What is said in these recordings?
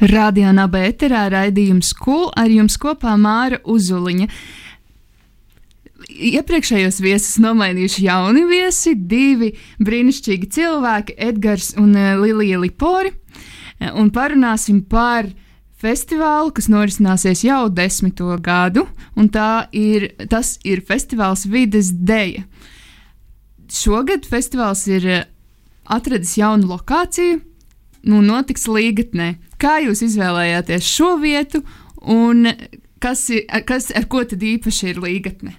Radio Naba eterā raidījums Kul ar jums kopā Māra Uzuliņa. Iepriekšējos viesus nomainījuši jauni viesi, divi brīnišķīgi cilvēki, Edgars un eh, Lilija Lipori. Eh, Un parunāsim par festivālu, kas norisināsies jau desmito gadu, un ir, tas ir festivāls Vides Deja. Šogad festivāls ir eh, atradis jaunu lokāciju, nu, notiks līgatnē. Kā jūs izvēlējāties šo vietu, un kas, ir, kas ar ko tad īpaši ir līgatne?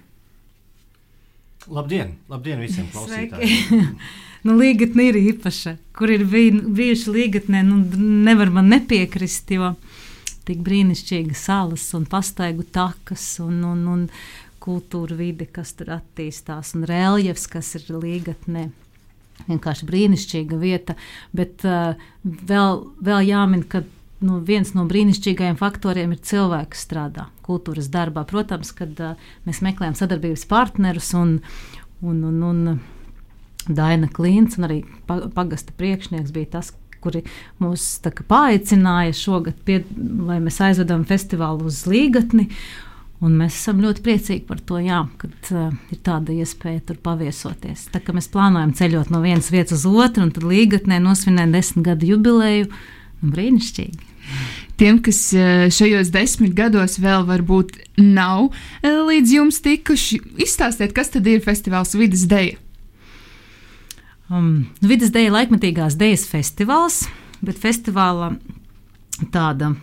Labdien, labdien visiem klausītājiem! Nu, līgatne ir īpaša. Kur ir bij- bijuši līgatnē, nu, nevar man nepiekrist, jo tik brīnišķīga salas un pastaigu takas un, un, un kultūra vide, kas tur attīstās, un reljefs, kas ir līgatnē. Vienkārši brīnišķīga vieta, bet uh, vēl, vēl jāmin, ka nu, viens no brīnišķīgajiem faktoriem ir cilvēks, kas strādā kultūras darbā. Protams, kad uh, mēs meklējam sadarbības partnerus un, un, un, un Daina Klints un arī pa- pagasta priekšnieks bija tas, kuri mūs kā paaicināja šogad, pie, lai mēs aizvedam festivālu uz Līgatni. Un mēs esam ļoti priecīgi par to, jā, kad uh, ir tāda iespēja tur paviesoties. Tā kā mēs plānojam ceļot no vienas vietas uz otru, un tad līgatnē nosvinēt desmit gadu jubileju. Brīnišķīgi! Tiem, kas eh, šajos desmit gados vēl varbūt nav eh, līdz jums tikuši, izstāstiet, kas tad ir festivāls Vides Deja. Um, Vides dēļa laikmetīgās dēļas festivāls, bet festivāla tāda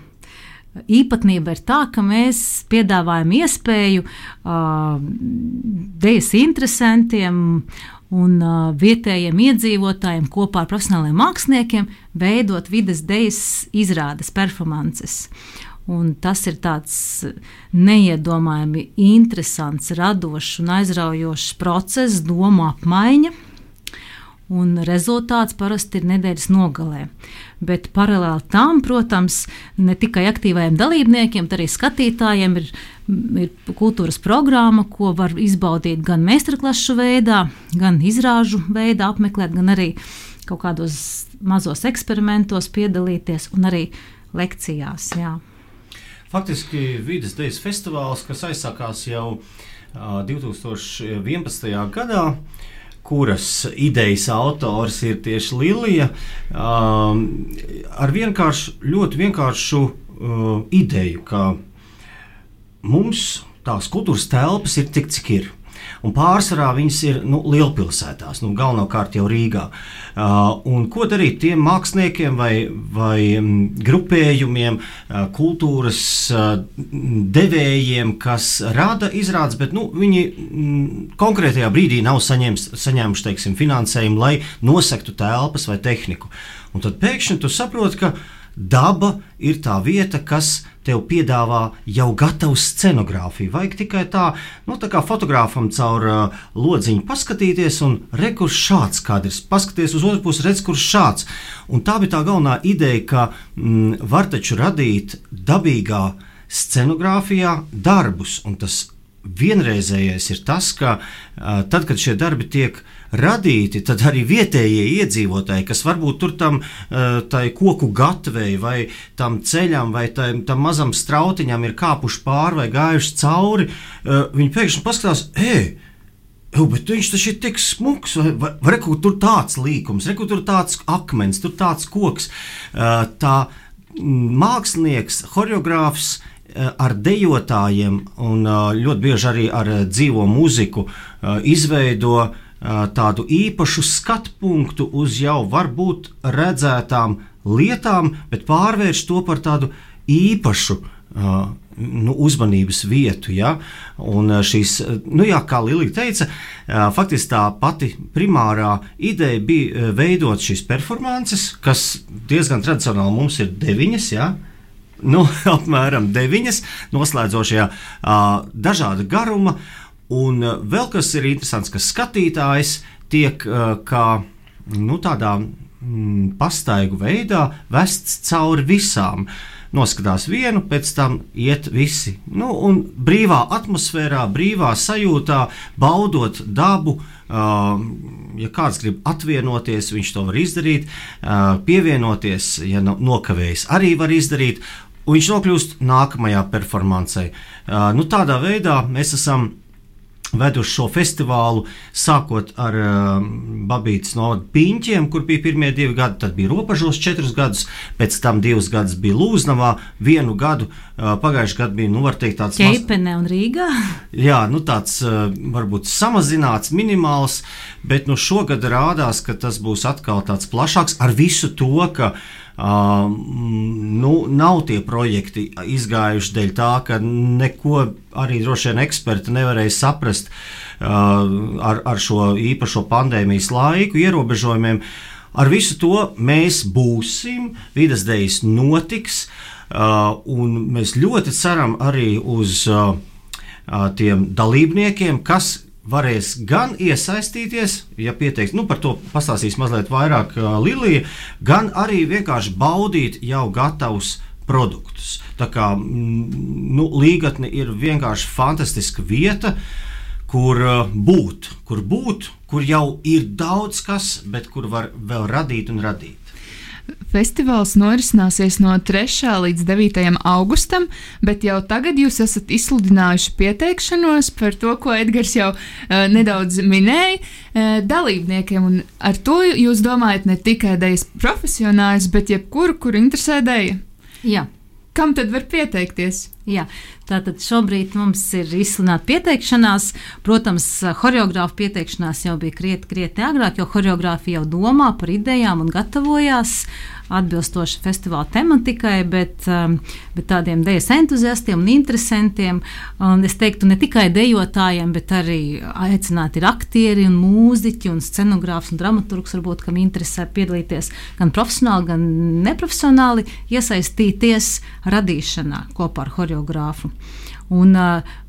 īpatnība ir tā, ka mēs piedāvājam iespēju uh, dēļas interesantiem un uh, vietējiem iedzīvotājiem kopā ar profesionāliem māksliniekiem veidot vides dēļas izrādes, performances. Un tas ir tāds neiedomājami interesants, radošs un aizraujošs process, domu apmaiņa. Un rezultāts parasti ir nedēļas nogalē. Bet paralēli tam, protams, ne tikai aktīvajiem dalībniekiem, bet arī skatītājiem ir, ir kultūras programma, ko var izbaudīt gan meistarklašu veidā, gan izrāžu veidā, apmeklēt, gan arī kaut kādos mazos eksperimentos piedalīties un arī lekcijās. Jā. Faktiski Vides Dienas festivāls, kas aizsākās jau uh, 2011. gadā, kuras idejas autors ir tieši Lilija, um, ar vienkāršu, ļoti vienkāršu uh, ideju, ka mums tās kultūras telpas ir tik, cik ir. Un pārsvarā viņas ir nu, lielpilsētās, nu, galvenokārt jau Rīgā. Uh, ko darīt tiem māksliniekiem vai, vai um, grupējumiem, uh, kultūras uh, devējiem, kas rada izrādes, bet nu, viņi mm, konkrētajā brīdī nav saņēmis, saņēmuši teiksim, finansējumu, lai nosektu telpas vai tehniku. Un tad pēkšņi tu saproti, ka daba ir tā vieta, kas tev piedāvā jau gatavu scenogrāfiju. Vajag tikai tā, nu, tā kā fotogrāfam caur uh, lodziņu paskatīties, un rekurs šāds kadrs, paskaties uz otru pusi, redz, kurš šāds. Un tā bija tā galvenā ideja, ka mm, var taču radīt dabīgā scenogrāfijā darbus, un tas vienreizējais ir tas, ka uh, tad, kad šie darbi tiek radīti, tad arī vietējie iedzīvotāji, kas varbūt tur tam tai koku gatvei vai tam ceļam vai tam, tam mazam strautiņam ir kāpuši pāri vai gājuši cauri, uh, viņi pēkšņi paskatās, ej! Jau, bet viņš taču ir tik smags, reku, tur tāds līkums, reku, tur tāds akmens, tur tāds koks. Uh, tā mākslinieks, choreogrāfs ar dejotājiem un ļoti bieži arī ar dzīvo mūziku uh, izveido uh, tādu īpašu skatu punktu uz jau varbūt redzētām lietām, bet pārvērš to par tādu īpašu. Uh, nu, uzmanības vietu. Ja? Un šīs, nu, jā, kā Lilija teica, faktiski tā pati primārā ideja bija veidot šīs performances, kas diezgan tradicionāli mums ir deviņas. Ja? nu, apmēram deviņas, noslēdzošajā uh, dažāda garuma. Un uh, vēl kas ir interesants, ka skatītājs tiek uh, kā nu, tādā mm, pastaigu veidā vests cauri visām. Noskatās vienu, pēc tam iet visi. Nu, un brīvā atmosfērā, brīvā sajūtā, baudot dabu. Uh, ja kāds grib atvienoties, viņš to var izdarīt. Uh, pievienoties, ja nokavējis, arī var izdarīt. Un viņš nokļūst nākamajā performancē. Uh, nu, tādā veidā mēs esam veduši šo festivālu, sākot ar uh, Babītas novada piņķiem, kur bija pirmie divi gadi, tad bija robežos četrus gadus, pēc tam divus gadus bija Lūznavā, vienu gadu, uh, pagājušajā gadā bija, nu, var teikt, tāds Keipene un Rīgā. Jā, nu tāds uh, varbūt samazināts, minimāls, bet nu šogad rādās, ka tas būs atkal tāds plašāks ar visu to, ka uh, Uh, nu, nav tie projekti izgājuši dēļ tā, ka neko arī droši vien eksperti nevarēja saprast uh, ar, ar šo īpašo pandēmijas laiku, ierobežojumiem. Ar visu to mēs būsim, vidas dēļas notiks, uh, un mēs ļoti ceram arī uz uh, tiem dalībniekiem, kas varēs gan iesaistīties, ja pieteiks, nu par to pastāstīs mazliet vairāk uh, Lilija, gan arī vienkārši baudīt jau gatavus produktus. Tā kā nu, līgatne ir vienkārši fantastiska vieta, kur uh, būt, kur būt, kur jau ir daudz kas, bet kur var vēl radīt un radīt. Festivāls norisināsies no 3. līdz 9. augustam, bet jau tagad jūs esat izsludinājuši pieteikšanos par to, ko Edgars jau uh, nedaudz minēja, uh, dalībniekiem. Un ar to jūs domājat ne tikai dēļas profesionāļus, bet jebkuru, kur interesē dēļa. Jā. Kam tad var pieteikties? Jā, tātad šobrīd mums ir izsludināta pieteikšanās. Protams, choreogrāfa pieteikšanās jau bija krietni, krietni agrāk, jo choreogrāfija jau domā par idejām un gatavojās. Atbilstoši festivāla tematikai, bet, um, bet tādiem dejas entuziastiem un interesantiem. Es teiktu, ne tikai dejotājiem, bet arī aicināti ir aktieri un mūziķi un scenogrāfs un dramaturgs, varbūt, kam interesē piedalīties gan profesionāli, gan neprofesionāli, iesaistīties radīšanā kopā ar choreogrāfu. Un,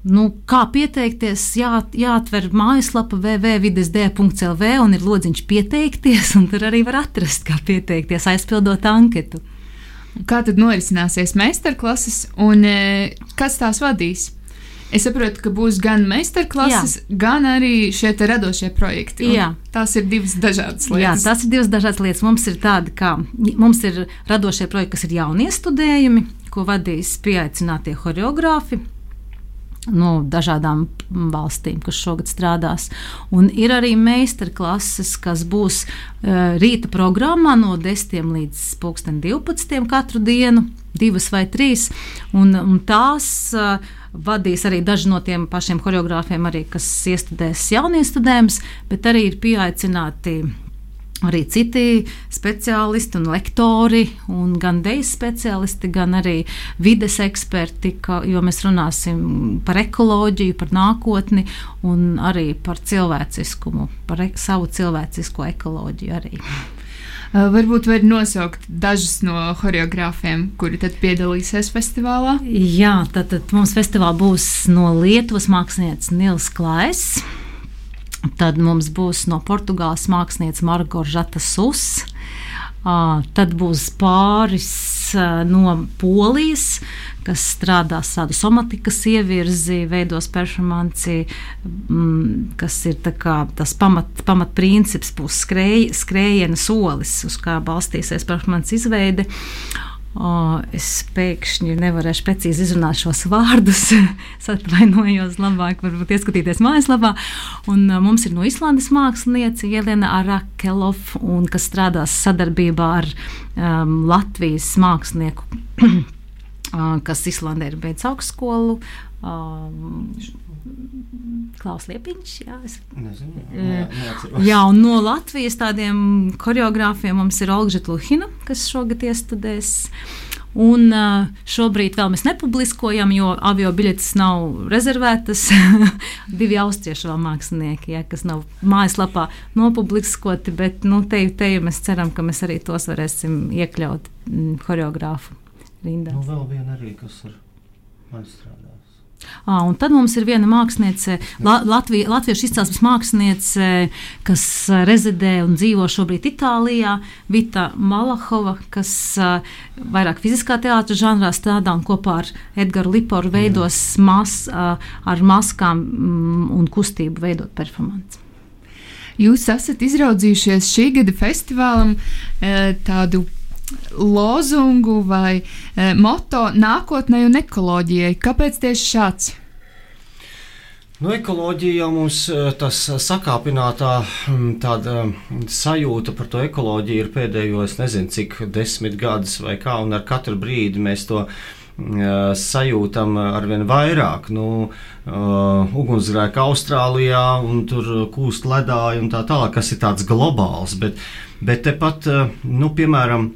nu, kā pieteikties, jā, jāatver mājaslapa www.videsd.lv un ir lodziņš pieteikties, un tur arī var atrast, kā pieteikties, aizpildot anketu. Kā tad norisināsies meistarklases un kas tās vadīs? Es saprotu, ka būs gan meistarklases, Jā. gan arī šie radošie projekti. Tās ir divas dažādas lietas. Jā, tās ir divas dažādas lietas. Mums ir tādi, kā mums ir radošie projekti, kas ir jaunie studējumi, ko vadīs pieaicinātie choreogrāfi no dažādām valstīm, kas šogad strādās. Un ir arī meistarklases, kas būs uh, rīta programmā no 10 līdz 12 katru dienu, divas vai trīs. Un, un tās uh, vadīs arī daži no tiem pašiem choreogrāfiem, arī, kas iestudēs jaunie studējums, bet arī ir pieaicināti arī citi speciālisti un lektori, un gan dejas speciālisti, gan arī vides eksperti, ka, jo mēs runāsim par ekoloģiju, par nākotni un arī par cilvēciskumu, par e savu cilvēcisko ekoloģiju arī. Uh, varbūt var nosaukt dažus no choreogrāfiem, kuri tad piedalīsies festivālā. Jā, tad, tad mums festivālā būs no Lietuvas mākslinieces Nils Klais. Tad mums būs no Portugāles mākslinieca Margo Žata Sus. Uh, tad būs pāris uh, no Polijas, kas strādās tādu somatikas ievirzi, veidos performanci, mm, kas ir tas pamat, pamatprincips, būs skrēj, skrējiena solis, uz kā balstīsies performance izveide. O, es pēkšņi nevarēšu precīzi izrunāt šos vārdus. es atvainojos, labāk varbūt ieskatīties mājaslapā. Un, uh, mums ir no Islandes mākslinieca Jelena Arakelov, kas strādās sadarbībā ar um, Latvijas mākslinieku, kas Islandē ir beidzis augstskolu. Um, Klaus Liepiņš. Jā, es... Nezinu, jā, jā, un no Latvijas tādiem choreogrāfiem mums ir Olga Luhina, kas šogad iestudēs. Un šobrīd vēl mēs nepubliskojam, jo avio biļetes nav rezervētas. Divi austriešu mākslinieki, ja, kas nav mājaslapā nopubliskoti, bet nu, te, te mēs ceram, ka mēs arī tos varēsim iekļaut mm, choreogrāfu rindā. Nu, vēl viena arī, kas ar mani strādās. À, un tad mums ir viena māksliniece, La, Latvija, latviešu izcelsmes māksliniece, kas rezidē un dzīvo šobrīd Itālijā, Vita Malahova, kas uh, vairāk fiziskā teātra žanrā strādā un kopā ar Edgars Liporu veidos mas, uh, ar maskām mm, un kustību veidot performanci. Jūs esat izraudzījušies šī gada festivālam tādu lozungu vai e, moto nākotnē un ekoloģijai. Kāpēc tieši šāds? Nu, ekoloģija jau mums tas sakāpinātā tāda sajūta par to ekoloģiju ir pēdējos, nezinu, cik desmit gadus vai kā, un ar katru brīdi mēs to sajūtam arvien vairāk. Nu, uh, ugunsgrēka Austrālijā, un tur kūst ledāji un tā tālāk, kas ir tāds globāls. Bet, bet tepat, uh, nu, piemēram,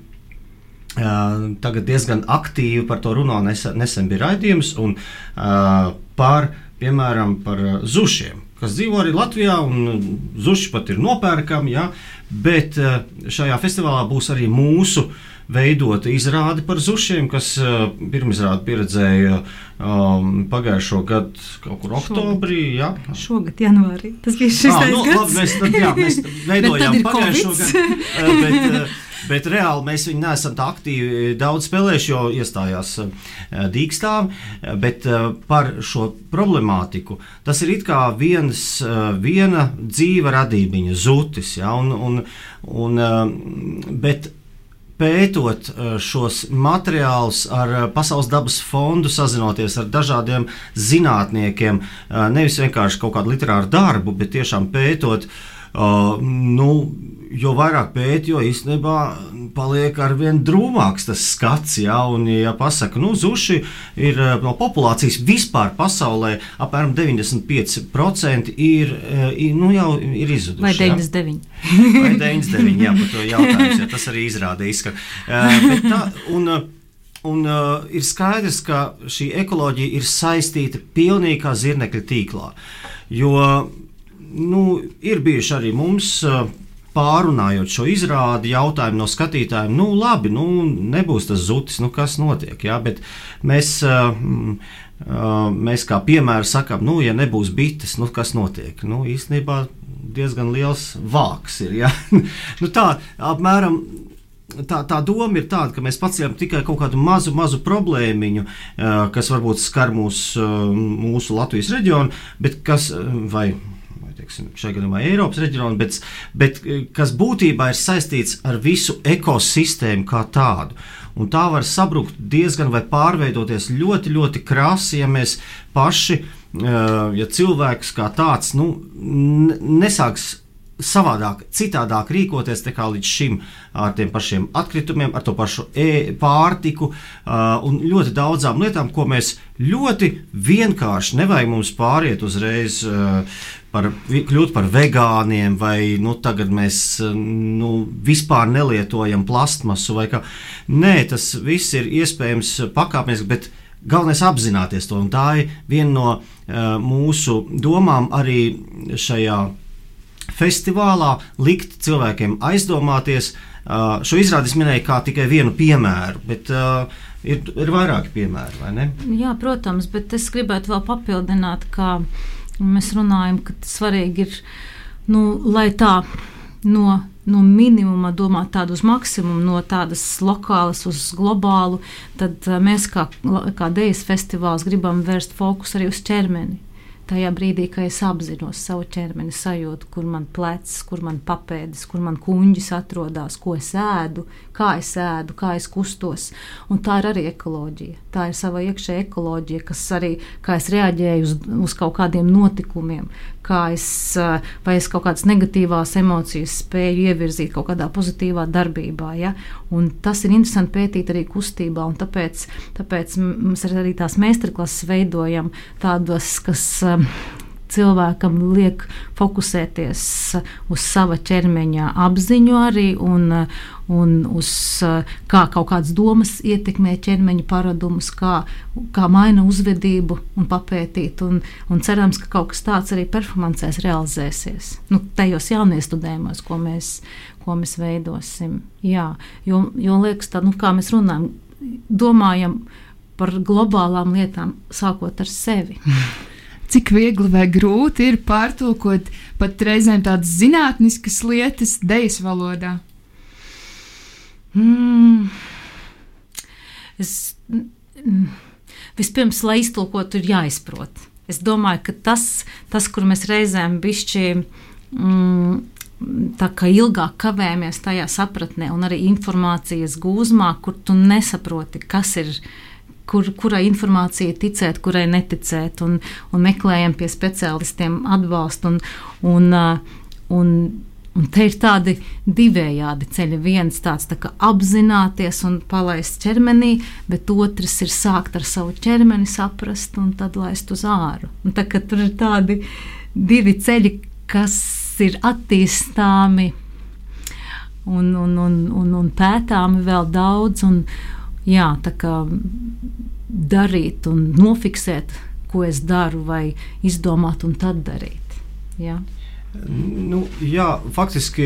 tagad diezgan aktīvi par to runā. Nesen, nesen bija raidījums un, par, piemēram, par zušiem, kas dzīvo arī Latvijā, un zuši pat ir nopērkami. Ja, bet šajā festivālā būs arī mūsu veidota izrāde par zušiem, kas pirmizrādi pieredzēja um, pagājušo gadu kaut kur oktobrī. Ja. Šogad, janvārī. Tas bija šis ah, nu, labi, mēs, tad, jā, mēs veidojām pagājušo gadu. Bet, Bet reāli mēs viņu neesam tā aktīvi daudz spēlējuši, jo iestājās eh, dīkstām. Bet eh, par šo problemātiku tas ir kā viens, eh, viena dzīva radībiņa, zutis. Ja, un, un, un, bet pētot šos materiālus ar Pasaules dabas fondu, sazinoties ar dažādiem zinātniekiem, nevis vienkārši kaut kādu literāru darbu, bet tiešām pētot. Uh, nu, jo vairāk pēta, jo īstenībā paliek ar vien drūmāks tas skats. Ja, un, ja pasaka, nu, zuši ir no populācijas vispār pasaulē apmēram 95% ir, nu, jau ir izzuduši. Vai 99? Ja? Vai 99, jā, par to jautājums, ja tas arī izrādījis. Ka, uh, tā, un, Un uh, ir skaidrs, ka šī ekoloģija ir saistīta pilnīgi kā zirnekļa tīklā. Jo nu, ir bijuši arī mums uh, pārunājot šo izrādi, jautājumu no skatītājiem, nu, labi, nu, nebūs tas zutis, nu, kas notiek. Ja? Bet mēs, uh, uh, mēs kā piemēru sakām, nu, ja nebūs bites, nu, kas notiek? Nu, īstenībā diezgan liels vāks ir. Ja? nu, tā apmēram tā, tā doma ir tāda, ka mēs paceļam tikai kaut kādu mazu, mazu problēmiņu, kas varbūt skar mūs, mūsu Latvijas reģionu, bet kas vai teiksim, šajā gadījumā Eiropas reģionu, bet, bet eh, kas būtībā ir saistīts ar visu ekosistēmu kā tādu. Un tā var sabrukt diezgan vai pārveidoties ļoti, ļoti krasi, ja mēs paši, eh, ja cilvēks kā tāds, nu, nesāks savādāk, citādāk rīkoties nekā līdz šim ar tiem pašiem atkritumiem, ar to pašu e pārtiku uh, un ļoti daudzām lietām, ko mēs ļoti vienkārši nevajag mums pāriet uzreiz uh, par, kļūt par vegāniem, vai nu, tagad mēs nu, vispār nelietojam plastmasu. Nē, tas viss ir iespējams pakāpeniski, bet galvenais ir apzināties to. Tā ir viena no uh, mūsu domām arī šajā festivālā, likt cilvēkiem aizdomāties. Uh, šo izrādi es minēju kā tikai vienu piemēru, bet uh, ir, ir vairāki piemēri, vai ne? Jā, protams, bet es gribētu vēl papildināt, ka Mēs runājam, ka svarīgi ir, nu, lai tā no, no minimuma domāt tādu uz maksimumu, no tādas lokālas uz globālu, tad uh, mēs kā, kā Dejas festivāls gribam vērst fokus arī uz ķermeni tajā brīdī, kad es apzinos savu ķermeni, sajūtu, kur man plecs, kur man papēdis, kur man kuģis atrodas, ko es ēdu, kā es ēdu, kā es kustos. Un tā ir arī ekoloģija. Tā ir sava iekšējā ekoloģija, kas arī, kā es reaģēju uz, uz kaut kādiem notikumiem, kā es, vai es kaut kādas negatīvās emocijas spēju ievirzīt kaut kādā pozitīvā darbībā. Ja? Un tas ir interesanti pētīt arī kustībā, un tāpēc, tāpēc mēs arī tās meistarklases veidojam tādas, kas cilvēkam liek fokusēties uz sava ķermeņa apziņu arī un, un uz kā kaut kādas domas ietekmē ķermeņa paradumus, kā, kā maina uzvedību un papētīt. Un, un cerams, ka kaut kas tāds arī performancēs realizēsies. Nu, tajos jauniestudējumos, ko mēs, ko mēs veidosim. Jā, jo, jo liekas, tā, nu, kā mēs runājam, domājam par globālām lietām, sākot ar sevi. Cik viegli vai grūti ir pārtulkot pat reizēm tādas zinātniskas lietas dejas valodā? Mm. Es, mm, vispirms, lai iztulkotu, ir jāizprot. Es domāju, ka tas, tas kur mēs reizēm bišķi mm, tā kā ilgāk kavējamies tajā sapratnē, un arī informācijas gūzmā, kur tu nesaproti, kas ir. Kur, kurai informācijai ticēt, kurai neticēt, un, un meklējam pie speciālistiem atbalstu. Un, un, uh, un, un te ir tādi divējādi ceļi. Viens tāds tā apzināties un palaist ķermenī, bet otrs ir sākt ar savu ķermeni, saprast un tad laist uz āru. Un tā, tur ir tādi divi ceļi, kas ir attīstāmi un, un, un, un, un pētāmi vēl daudz. Un, jā, tā kā darīt un nofiksēt, ko es daru, vai izdomāt un tad darīt. Jā. Nu, jā, faktiski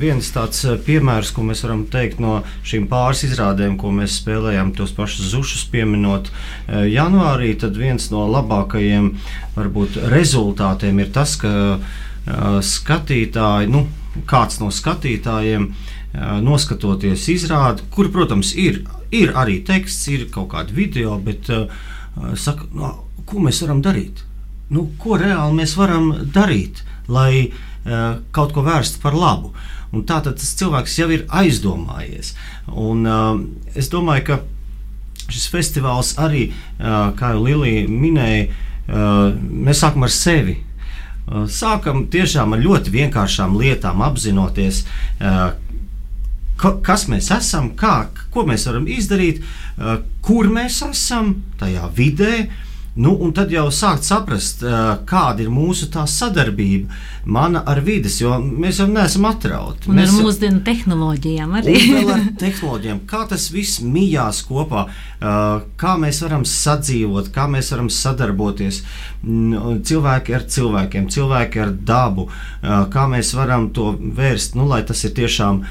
viens tāds piemērs, ko mēs varam teikt no šīm pāris izrādēm, ko mēs spēlējām, tos pašus zušus pieminot janvārī, tad viens no labākajiem varbūt rezultātiem ir tas, ka skatītāji, nu, kāds no skatītājiem, noskatoties izrādi, kur, protams, ir, ir arī teksts, ir kaut kāda video, bet saka, no, ko mēs varam darīt? Nu, ko reāli mēs varam darīt, lai uh, kaut ko vērstu par labu? Un tā tad tas cilvēks jau ir aizdomājies. Un, uh, es domāju, ka šis festivāls arī, kā jau Lilija minēja, mēs sākam ar sevi. Sākam tiešām ar ļoti vienkāršām lietām, apzinoties, uh, kas mēs esam, kā, ko mēs varam izdarīt, uh, kur mēs esam tajā vidē, Nu, un tad jau sākt saprast, kāda ir mūsu sadarbība, mana ar vidas, jo mēs jau neesam atrauti. Un ar mūsdienu tehnoloģijām arī. ar tehnoloģijām, kā tas viss mijās kopā, kā mēs varam sadzīvot, kā mēs varam sadarboties. Cilvēki ar cilvēkiem, cilvēki ar dabu, kā mēs varam to vērst, nu, lai tas ir tiešām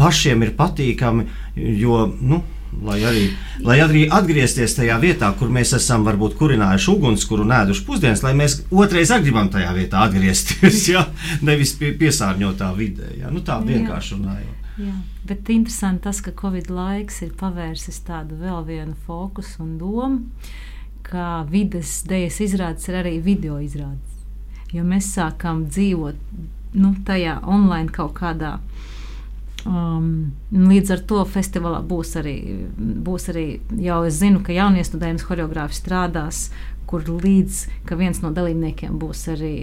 pašiem ir patīkami, jo, nu, Lai arī, lai arī atgriezties tajā vietā, kur mēs esam varbūt kurinājuši ugunskura un ēduši pusdienas, lai mēs otrreiz gribam tajā vietā atgriezties, ja? nevis pie, piesārņotā vidē. Ja? Nu, tā vienkārši runājot. Jā, bet interesanti tas, ka Covid laiks ir pavērsis tādu vēl vienu fokusu un domu, ka vides dēļas izrādes ir arī video izrādes. Jo mēs sākām dzīvot nu, tajā online kaut kādā veidā Um, līdz ar to festivālā būs arī, būs arī jau es zinu, ka jauniestudējums choreogrāfi strādās, kur līdz viens no dalībniekiem būs arī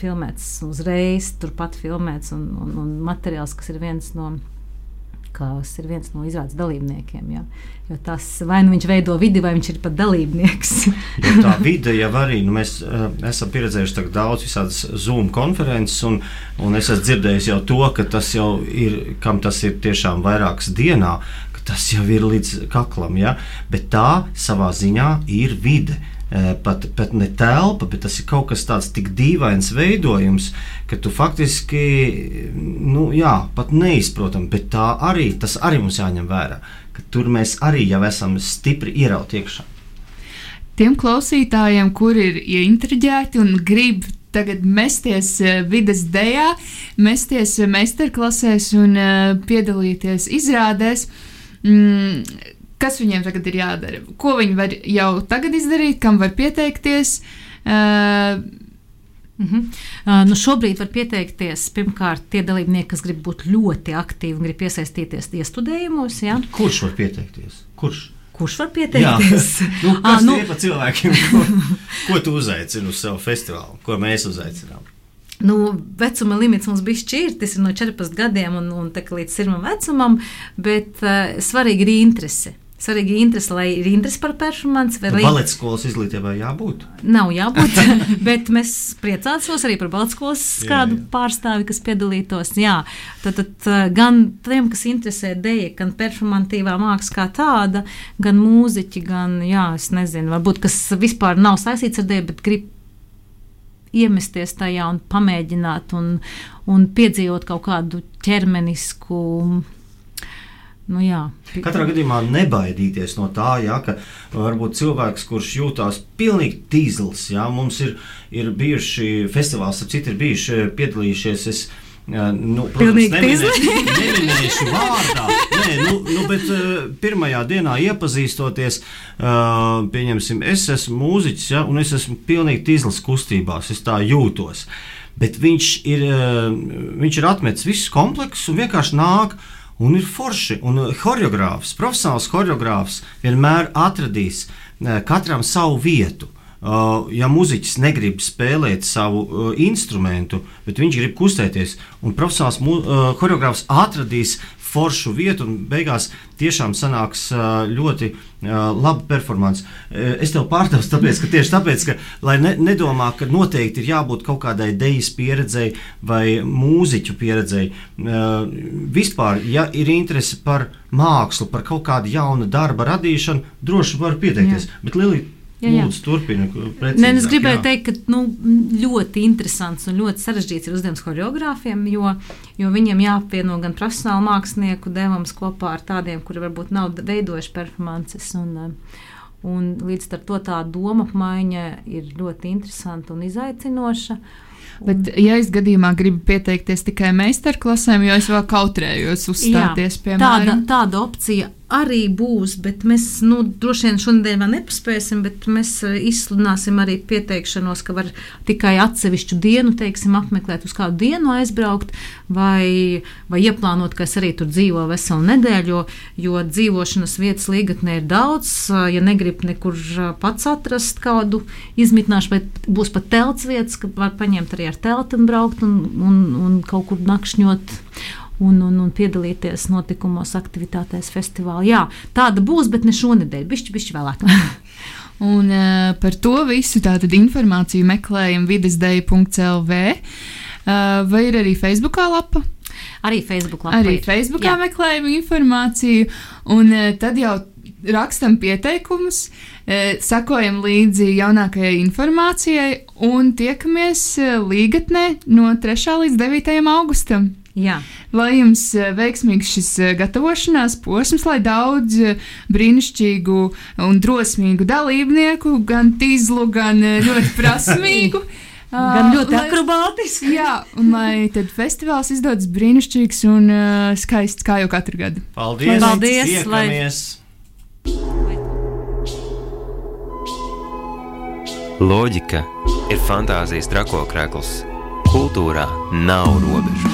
filmēts uzreiz, turpat filmēts un, un, un materiāls, kas ir viens no kas ir viens no izrādes dalībniekiem. Ja? Jo tas vai nu viņš veido vidi, vai viņš ir pat dalībnieks. tā vide jau arī, nu, mēs uh, esam pieredzējuši daudz visādas Zoom konferences, un, un es esmu dzirdējis jau to, ka tas jau ir, kam tas ir tiešām vairākas dienā, ka tas jau ir līdz kaklam, ja? bet tā savā ziņā ir vide. Pat, pat ne telpa, bet tas ir kaut kas tāds tik dīvains veidojums, ka tu faktiski, nu, jā, pat neizprotam, bet tā arī, tas arī mums jāņem vērā, ka tur mēs arī jau esam stipri ierauti iekšā. Tiem klausītājiem, kuri ir ieintriģēti un grib tagad mesties vidas dēļā, mesties meistarklasēs un piedalīties izrādēs. Mm, kas viņiem tagad ir jādara? Ko viņi var jau tagad izdarīt, kam var pieteikties? Uh, Mm -hmm. uh, nu šobrīd var pieteikties pirmkārt tie dalībnieki, kas grib būt ļoti aktīvi un grib iesaistīties iestudējumos. Ja? Kurš var pieteikties? Kurš? Kurš var pieteikties? Jā, nu, kas ah, nu, ir pa cilvēkiem, ko, ko tu uzaicini uz savu festivālu, ko mēs uzaicinām? Nu, vecuma limits mums bija šķirts, tas ir no 14 gadiem un, un līdz 100 vecumam, bet uh, svarīgi ir interese. Svarīgi interesi, lai ir interesi par performanci. Vai nu, baleta skolas izglītībai jābūt? Nav jābūt, bet mēs priecātos arī par baleta skolas kādu jā, jā. pārstāvi, kas piedalītos. Jā, tad, tad eh, gan tiem, kas interesē dēļa, gan performatīvā māksla kā tāda, gan mūziķi, gan, jā, es nezinu, varbūt kas vispār nav saistīts ar dēļu, bet grib iemesties tajā un pamēģināt un, un piedzīvot kaut kādu ķermenisku Nu, jā. Katrā gadījumā nebaidīties no tā, ja, ka varbūt cilvēks, kurš jūtas pilnīgi tīzls, ja, mums ir, ir bijuši festivāls, ap citu ir bijuši piedalījušies. Es, Nu, protams, neminēšu, vārdā, Nē, nu, nu, bet uh, pirmajā dienā iepazīstoties, uh, pieņemsim, es esmu mūziķis, ja, un es esmu pilnīgi tīzls kustībās, es tā jūtos. Bet viņš ir, uh, viņš ir atmetis visus kompleksus un vienkārši nāk un ir forši. Un choreogrāfs, profesionāls choreogrāfs vienmēr atradīs katram savu vietu. Uh, ja muzeķis negrib spēlēt savu instrumentu, bet viņš grib kustēties, un profesionāls choreogrāfs atradīs foršu vietu, un beigās tiešām sanāks ļoti laba performance. Es tev pārdevu, tāpēc, ka tieši tāpēc, ka, lai ne, nedomā, ka noteikti ir jābūt kaut kādai dejas pieredzei vai mūziķu pieredzei. Vispār, ja ir interese par mākslu, par kaut kādu jaunu darba radīšanu, droši var pieteikties. Jā. Bet Lilija, Jā, jā. Lūdzu, turpini. Nē, es gribēju jā. teikt, ka nu, ļoti interesants un ļoti sarežģīts ir uzdevums choreogrāfiem, jo, jo viņiem jāapvieno gan profesionālu mākslinieku devums kopā ar tādiem, kuri varbūt nav veidojuši performances. Un, un līdz ar to tā doma apmaiņa ir ļoti interesanta un izaicinoša. Bet, ja es gadījumā gribu pieteikties tikai meistarklasēm, jo es vēl kautrējos uzstāties pie manis, tāda, tāda opcija arī būs, bet mēs nu, droši vien šonadēļ vēl nepaspēsim, bet mēs eh, izsludināsim arī pieteikšanos, ka var tikai atsevišķu dienu, teiksim, apmeklēt, uz kādu dienu aizbraukt, vai, vai ieplānot, ka es arī tur dzīvo veselu nedēļu, jo, jo dzīvošanas vietas līgatnē ir daudz. Ja negrib nekur eh, pats atrast kādu izmitināšanu, bet būs pat telts vietas, ka var paņemt arī ar telti un braukt un, un, un kaut kur nakšņot un, un, un piedalīties notikumos, aktivitātēs, festivālā. Jā, tāda būs, bet ne šonadēļ, bišķi, bišķi vēlāk. un uh, par to visu tātad informāciju meklējam videsdeja.lv uh, vai ir arī Facebookā lapa? Arī Facebook lapā. Arī Facebookā meklējam informāciju, un uh, tad jau rakstam pieteikumus, uh, sakojam līdzi jaunākajai informācijai un tiekamies līgatnē no 3. līdz 9. augustam. Jā. Lai jums eh, veiksmīgs šis eh, gatavošanās posms, lai daudz eh, brīnišķīgu un drosmīgu dalībnieku, gan tīzlu, gan ļoti prasmīgu. Gan ļoti lai, akrobātiski. Jā, un lai tad festivāls izdodas brīnišķīgs un uh, skaists kā jau katru gadu. Paldies! Paldies! Tiekamies. Lai... Loģika ir fantāzijas trakokrekls. Kultūrā nav robežu.